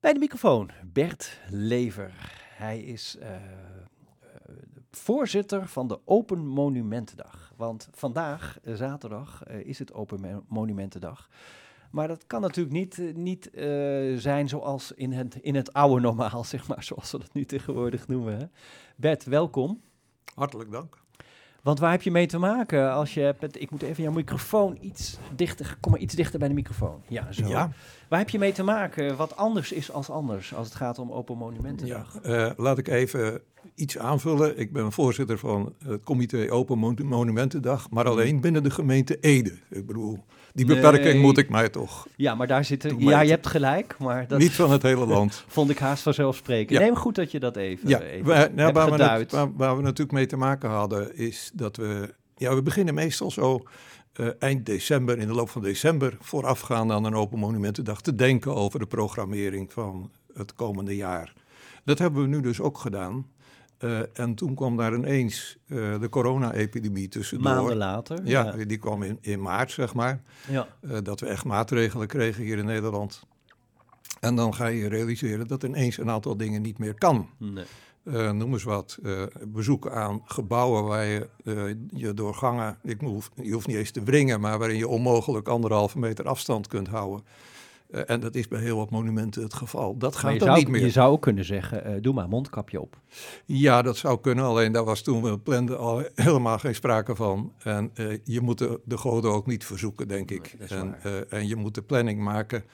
Bij de microfoon Bert Lever. Hij is uh, voorzitter van de Open Monumentendag. Want vandaag, zaterdag, uh, is het Open Monumentendag. Maar dat kan natuurlijk niet, niet zijn zoals in het, in het oude normaal, zeg maar, zoals we dat nu tegenwoordig noemen. Hè? Bert, welkom. Hartelijk dank. Want waar heb je mee te maken als je hebt... Ik moet even jouw microfoon iets dichter... Kom maar iets dichter bij de microfoon. Ja, zo. Ja. Waar heb je mee te maken wat anders is als anders als het gaat om Open Monumentendag? Ja, uh, laat ik even iets aanvullen. Ik ben voorzitter van het comité Open Monumentendag, maar alleen binnen de gemeente Ede. Ik bedoel, die beperking moet ik mij toch. Ja, maar daar zitten. Ja, je hebt gelijk, maar dat niet van het hele land. Vond ik haast vanzelfsprekend. Ja. Neem goed dat je dat even. Ja, even waar, nou, waar, we het, waar, waar, we natuurlijk mee te maken hadden, is dat we. Ja, we beginnen meestal zo. Uh, eind december, in de loop van december, voorafgaand aan een Open Monumentendag, te denken over de programmering van het komende jaar. Dat hebben we nu dus ook gedaan. Uh, en toen kwam daar ineens uh, de corona-epidemie tussendoor. Maanden later. Ja, ja, die kwam in, in maart, zeg maar. Ja. Uh, dat we echt maatregelen kregen hier in Nederland. En dan ga je realiseren dat ineens een aantal dingen niet meer kan. Nee. noem eens wat, bezoeken aan gebouwen waar je je door gangen, ik hoef, je hoeft niet eens te wringen, maar waarin je onmogelijk anderhalve meter afstand kunt houden. Uh, en dat is bij heel wat monumenten het geval. Dat gaat dan zou, niet meer. Je zou ook kunnen zeggen, uh, doe maar mondkapje op. Ja, dat zou kunnen. Alleen daar was toen we planden al helemaal geen sprake van. En uh, je moet de, de goden ook niet verzoeken, denk ik. en, en je moet de planning maken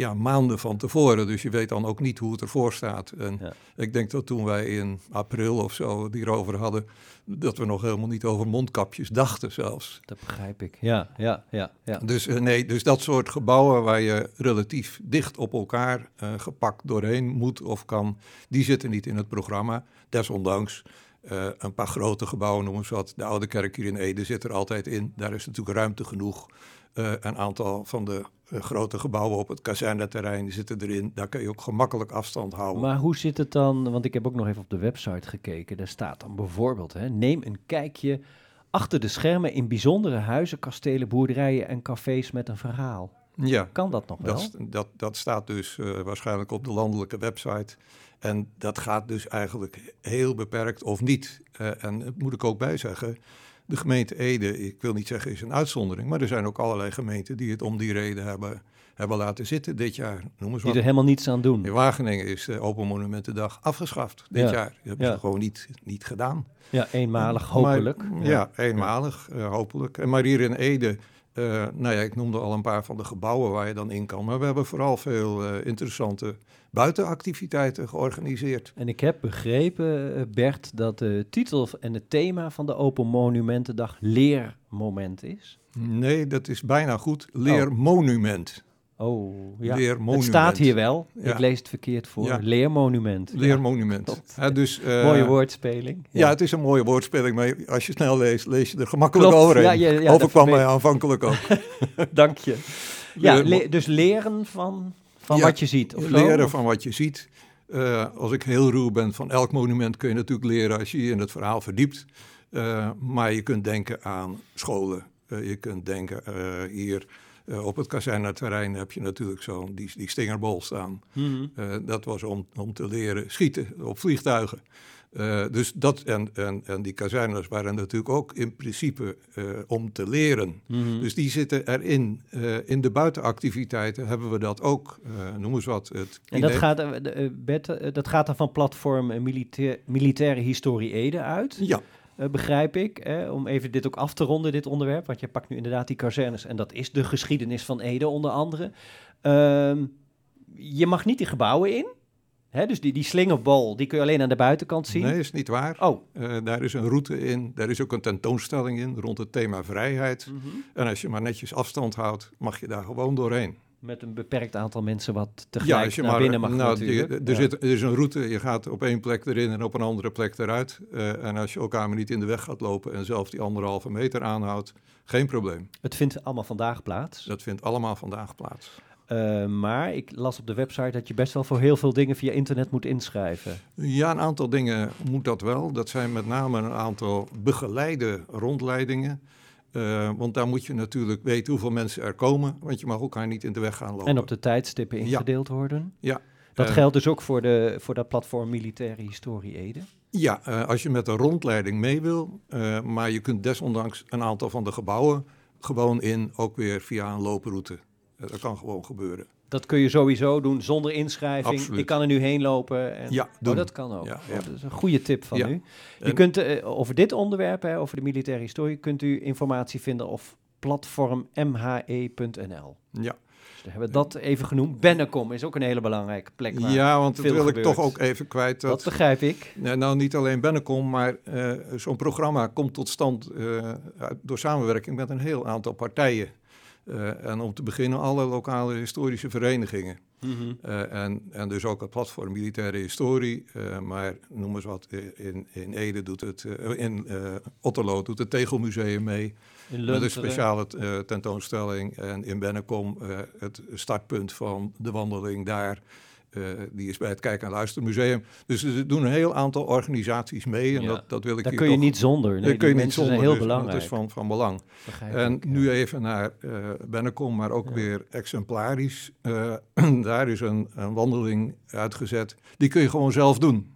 ja, maanden van tevoren. Dus je weet dan ook niet hoe het ervoor staat. En ja. ik denk dat toen wij in april of zo hierover hadden, dat we nog helemaal niet over mondkapjes dachten zelfs. Dat begrijp ik, ja, ja, ja. ja. Dus, uh, nee, dus dat soort gebouwen waar je relatief dicht op elkaar uh, gepakt doorheen moet of kan, die zitten niet in het programma. Desondanks uh, een paar grote gebouwen, noemen ze wat. De Oude Kerk hier in Ede zit er altijd in. Daar is natuurlijk ruimte genoeg. Uh, een aantal van de uh, grote gebouwen op het kazerneterrein zitten erin. Daar kun je ook gemakkelijk afstand houden. Maar hoe zit het dan? Want ik heb ook nog even op de website gekeken. Daar staat dan bijvoorbeeld: hè, neem een kijkje achter de schermen in bijzondere huizen, kastelen, boerderijen en cafés met een verhaal. Ja, kan dat nog wel? Dat, dat, dat staat dus uh, waarschijnlijk op de landelijke website. En dat gaat dus eigenlijk heel beperkt of niet. En dat moet ik ook bij zeggen. De gemeente Ede, ik wil niet zeggen is een uitzondering, maar er zijn ook allerlei gemeenten die het om die reden hebben, hebben laten zitten dit jaar. Noem eens die er helemaal niets aan doen. In Wageningen is de Open Monumentendag afgeschaft dit ja. jaar. Dat hebben ja. ze gewoon niet, niet gedaan. Ja, eenmalig hopelijk. Maar, ja. ja. eenmalig uh, hopelijk. En maar hier in Ede, uh, nou ja, ik noemde al een paar van de gebouwen waar je dan in kan. Maar we hebben vooral veel uh, interessante buitenactiviteiten georganiseerd. En ik heb begrepen, Bert, dat de titel en het thema van de Open Monumentendag leermoment is. Nee, dat is bijna goed. Leermonument. Oh, ja. Leermonument. Het staat hier wel. Ja. Ik lees het verkeerd voor. Ja. Leermonument. Leermonument. Ja, dus, uh, mooie woordspeling. Ja. het is een mooie woordspeling, maar als je snel leest, lees je er gemakkelijk over. Ja, ja, Overkwam mij aanvankelijk ook. Dank je. Ja, le dus leren van van wat je ziet? Of leren van wat je ziet. Uh, als ik heel ruw ben van elk monument kun je natuurlijk leren als je je in het verhaal verdiept. Uh, maar je kunt denken aan scholen. Je kunt denken hier op het kazerneterrein heb je natuurlijk zo'n die, die stingerbol staan. Mm -hmm. dat was om, om te leren schieten op vliegtuigen. Uh, dus dat en, en, en die kazernes waren natuurlijk ook in principe uh, om te leren. Mm -hmm. Dus die zitten erin. Uh, in de buitenactiviteiten hebben we dat ook, noem eens wat. Het en dat gaat, Bert, dat gaat dan van platform militair, Militaire Historie Ede uit? Ja. Begrijp ik, om even dit ook af te ronden, dit onderwerp. Want je pakt nu inderdaad die kazernes en dat is de geschiedenis van Ede onder andere. Ehm, je mag niet die gebouwen in. Hè, dus die, die slingerbol, die kun je alleen aan de buitenkant zien? Nee, is niet waar. Oh. Uh, daar is een route in, daar is ook een tentoonstelling in rond het thema vrijheid. Mm -hmm. En als je maar netjes afstand houdt, mag je daar gewoon doorheen. Met een beperkt aantal mensen wat tegelijk ja, als je naar maar, binnen mag nou, er, ja. zit, er is een route, je gaat op één plek erin en op een andere plek eruit. Uh, en als je elkaar maar niet in de weg gaat lopen en zelf die anderhalve meter aanhoudt, geen probleem. Het vindt allemaal vandaag plaats? Dat vindt allemaal vandaag plaats. Uh, maar ik las op de website dat je best wel voor heel veel dingen via internet moet inschrijven. Ja, een aantal dingen moet dat wel. Dat zijn met name een aantal begeleide rondleidingen. Uh, want daar moet je natuurlijk weten hoeveel mensen er komen, want je mag elkaar niet in de weg gaan lopen. En op de tijdstippen ingedeeld ja. worden. Ja, Dat Eh, geldt dus ook voor, de, voor dat platform Militaire Historie Ede. Ja, eh, als je met een rondleiding mee wil, eh, maar je kunt desondanks een aantal van de gebouwen gewoon in, ook weer via een looproute. Eh, dat kan gewoon gebeuren. Dat kun je sowieso doen zonder inschrijving. Absoluut. Ik kan er nu heen lopen. En... Ja, oh, dat kan ook. Ja, Oh, dat is een goede tip van Ja. u. Je En- kunt eh, over dit onderwerp, hè, over de militaire historie, kunt u informatie vinden op platformmhe.nl. Ja, Dus daar hebben we dat even genoemd. Bennekom is ook een hele belangrijke plek. Waar ja want dat wil ik toch ook even kwijt. dat Dat, begrijp ik. Nou, niet alleen Bennekom, maar eh, zo'n programma komt tot stand eh, door samenwerking met een heel aantal partijen. Eh, en om te beginnen alle lokale historische verenigingen. Eh, en, en dus ook het platform Militaire Historie. eh, maar noem eens wat, in, in Ede doet het, in Otterlo doet het Tegelmuseum mee. Met een speciale tentoonstelling. En in Bennekom het startpunt van de wandeling daar. Eh, die is bij het Kijk- en Luistermuseum. Dus er doen een heel aantal organisaties mee. En Ja. dat, dat wil ik Daar kun je toch- niet zonder. Nee, kun je niet zonder. zijn heel dus belangrijk. Dat is van, van belang. Begrijp En ik, ja. nu even naar eh Bennekom, maar ook Ja. weer exemplarisch. Eh, daar is een, een wandeling uitgezet. Die kun je gewoon zelf doen.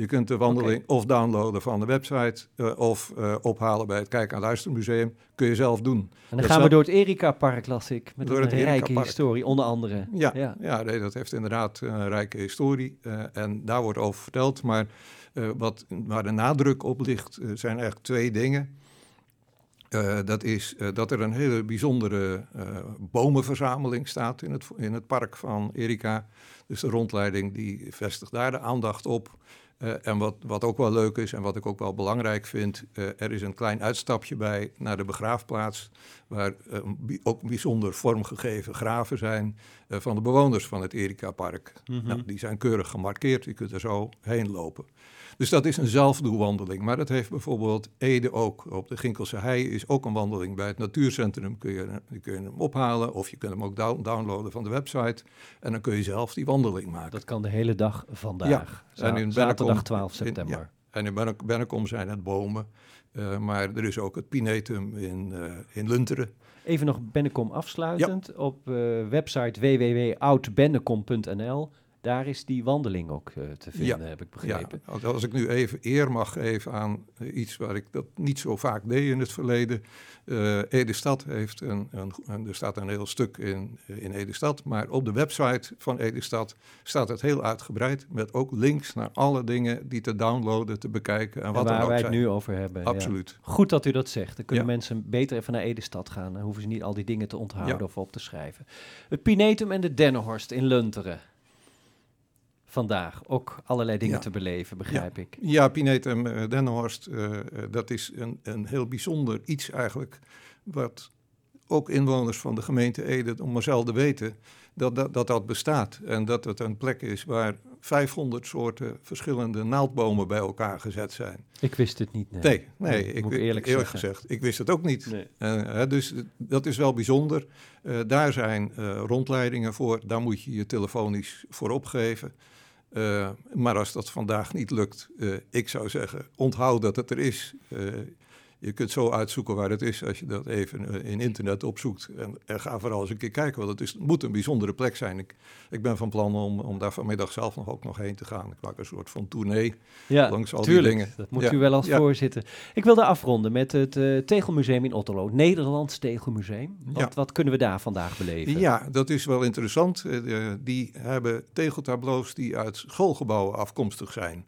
Je kunt de wandeling of downloaden van de website eh, of eh, ophalen bij het Kijk- en Luistermuseum. Kun je zelf doen. En dan dat gaan we door het Erika-park, las ik. Met Door een het rijke historie, onder andere. Ja, Ja. ja. nee, dat heeft inderdaad een rijke historie. eh, en daar wordt over verteld. Maar eh, wat, waar de nadruk op ligt, eh, zijn eigenlijk twee dingen. Eh, dat is eh, dat er een hele bijzondere eh, bomenverzameling staat in het, in het park van Erika. Dus de rondleiding die vestigt daar de aandacht op. Eh, en wat, wat ook wel leuk is en wat ik ook wel belangrijk vind, eh, er is een klein uitstapje bij naar de begraafplaats, waar eh, ook bijzonder vormgegeven graven zijn van de bewoners van het Erika-park. Mhm. Nou, die zijn keurig gemarkeerd, je kunt er zo heen lopen. Dus dat is een zelfdoelwandeling. Maar dat heeft bijvoorbeeld Ede ook. Op de Ginkelse Hei is ook een wandeling bij het natuurcentrum. Kun je, die kun je hem ophalen of je kunt hem ook down- downloaden van de website. En dan kun je zelf die wandeling maken. Dat kan de hele dag vandaag. Za- en in zaterdag Bennekom- 12 in- september. ja. En in Benne- Bennekom zijn het bomen. eh, maar er is ook het Pinetum in, eh, in Lunteren. Even nog Bennekom afsluitend. Op eh, website www.oudbennekom.nl. Daar is die wandeling ook eh, te vinden, heb ik Ja, begrepen. als- als ik nu even eer mag geven aan eh, iets waar ik dat niet zo vaak deed in het verleden. Eh Edestad heeft een, er staat een heel stuk in, in Edestad, maar op de website van Edestad staat het heel uitgebreid met ook links naar alle dingen die te downloaden, te bekijken en En wat dan waar ook wij het zijn. nu over hebben. ja. Absoluut. Goed dat u dat zegt. Dan kunnen Ja. mensen beter even naar Edestad gaan. Dan hoeven ze niet al die dingen te onthouden Ja. of op te schrijven. Het Pinetum en de Dennenhorst in Lunteren. Vandaag ook allerlei dingen Ja. te beleven, begrijp ik. Ja, uh, Dennenhorst, eh, eh, dat is een, een heel bijzonder iets eigenlijk. Wat ook inwoners van de gemeente Ede om maar zelden weten dat dat, dat dat bestaat. En dat het een plek is waar 500 soorten verschillende naaldbomen bij elkaar gezet zijn. Ik wist het niet. Nee, Nee, nee, moet ik, ik eerlijk gezegd, ik wist het ook niet. Nee. Dus dat is wel bijzonder. Eh, daar zijn eh, rondleidingen voor, daar moet je je telefonisch voor opgeven. Eh, maar als dat vandaag niet lukt, eh, ik zou zeggen, onthoud dat het er is. Je kunt zo uitzoeken waar het is als je dat even eh, in internet opzoekt. En, en ga vooral eens een keer kijken, want het is, moet een bijzondere plek zijn. Ik, ik ben van plan om, om daar vanmiddag zelf nog ook nog heen te gaan. Ik maak een soort van tournee Ja, langs al tuurlijk. die dingen. Dat moet Ja, u wel als ja. voorzitter. Ik wilde afronden met het eh, Tegelmuseum in Otterlo. Nederlands Tegelmuseum. Wat, wat kunnen we daar vandaag beleven? Ja, dat is wel interessant. Eh, die hebben tegeltableaus die uit schoolgebouwen afkomstig zijn.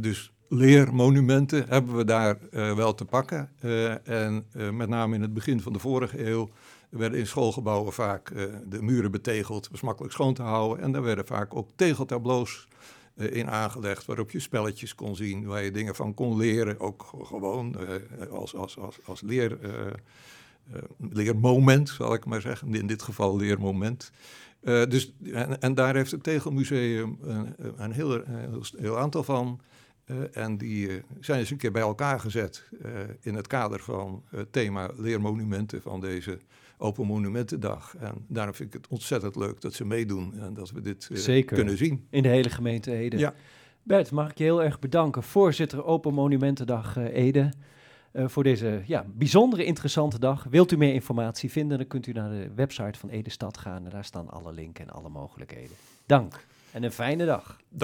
Dus leermonumenten hebben we daar eh, wel te pakken. Eh, en eh, met name in het begin van de vorige eeuw werden in schoolgebouwen vaak de muren betegeld. was makkelijk schoon te houden. En daar werden vaak ook tegeltableaus in aangelegd waarop je spelletjes kon zien, waar je dingen van kon leren. Ook gewoon als, als, als, als leer... leermoment, zal ik maar zeggen. In dit geval leermoment. Dus, en, en daar heeft het Tegelmuseum een, een, heel, een heel aantal van. Eh, en die eh, zijn eens een keer bij elkaar gezet eh, in het kader van het thema leermonumenten van deze Open Monumentendag. En daarom vind ik het ontzettend leuk dat ze meedoen en dat we dit Zeker. kunnen zien. In de hele gemeente Ede. Ja. Bert, mag ik je heel erg bedanken. Voorzitter Open Monumentendag Ede. voor deze ja, bijzondere interessante dag. Wilt u meer informatie vinden, dan kunt u naar de website van Ede Stad gaan. En daar staan alle linken en alle mogelijkheden. Dank. En een fijne dag.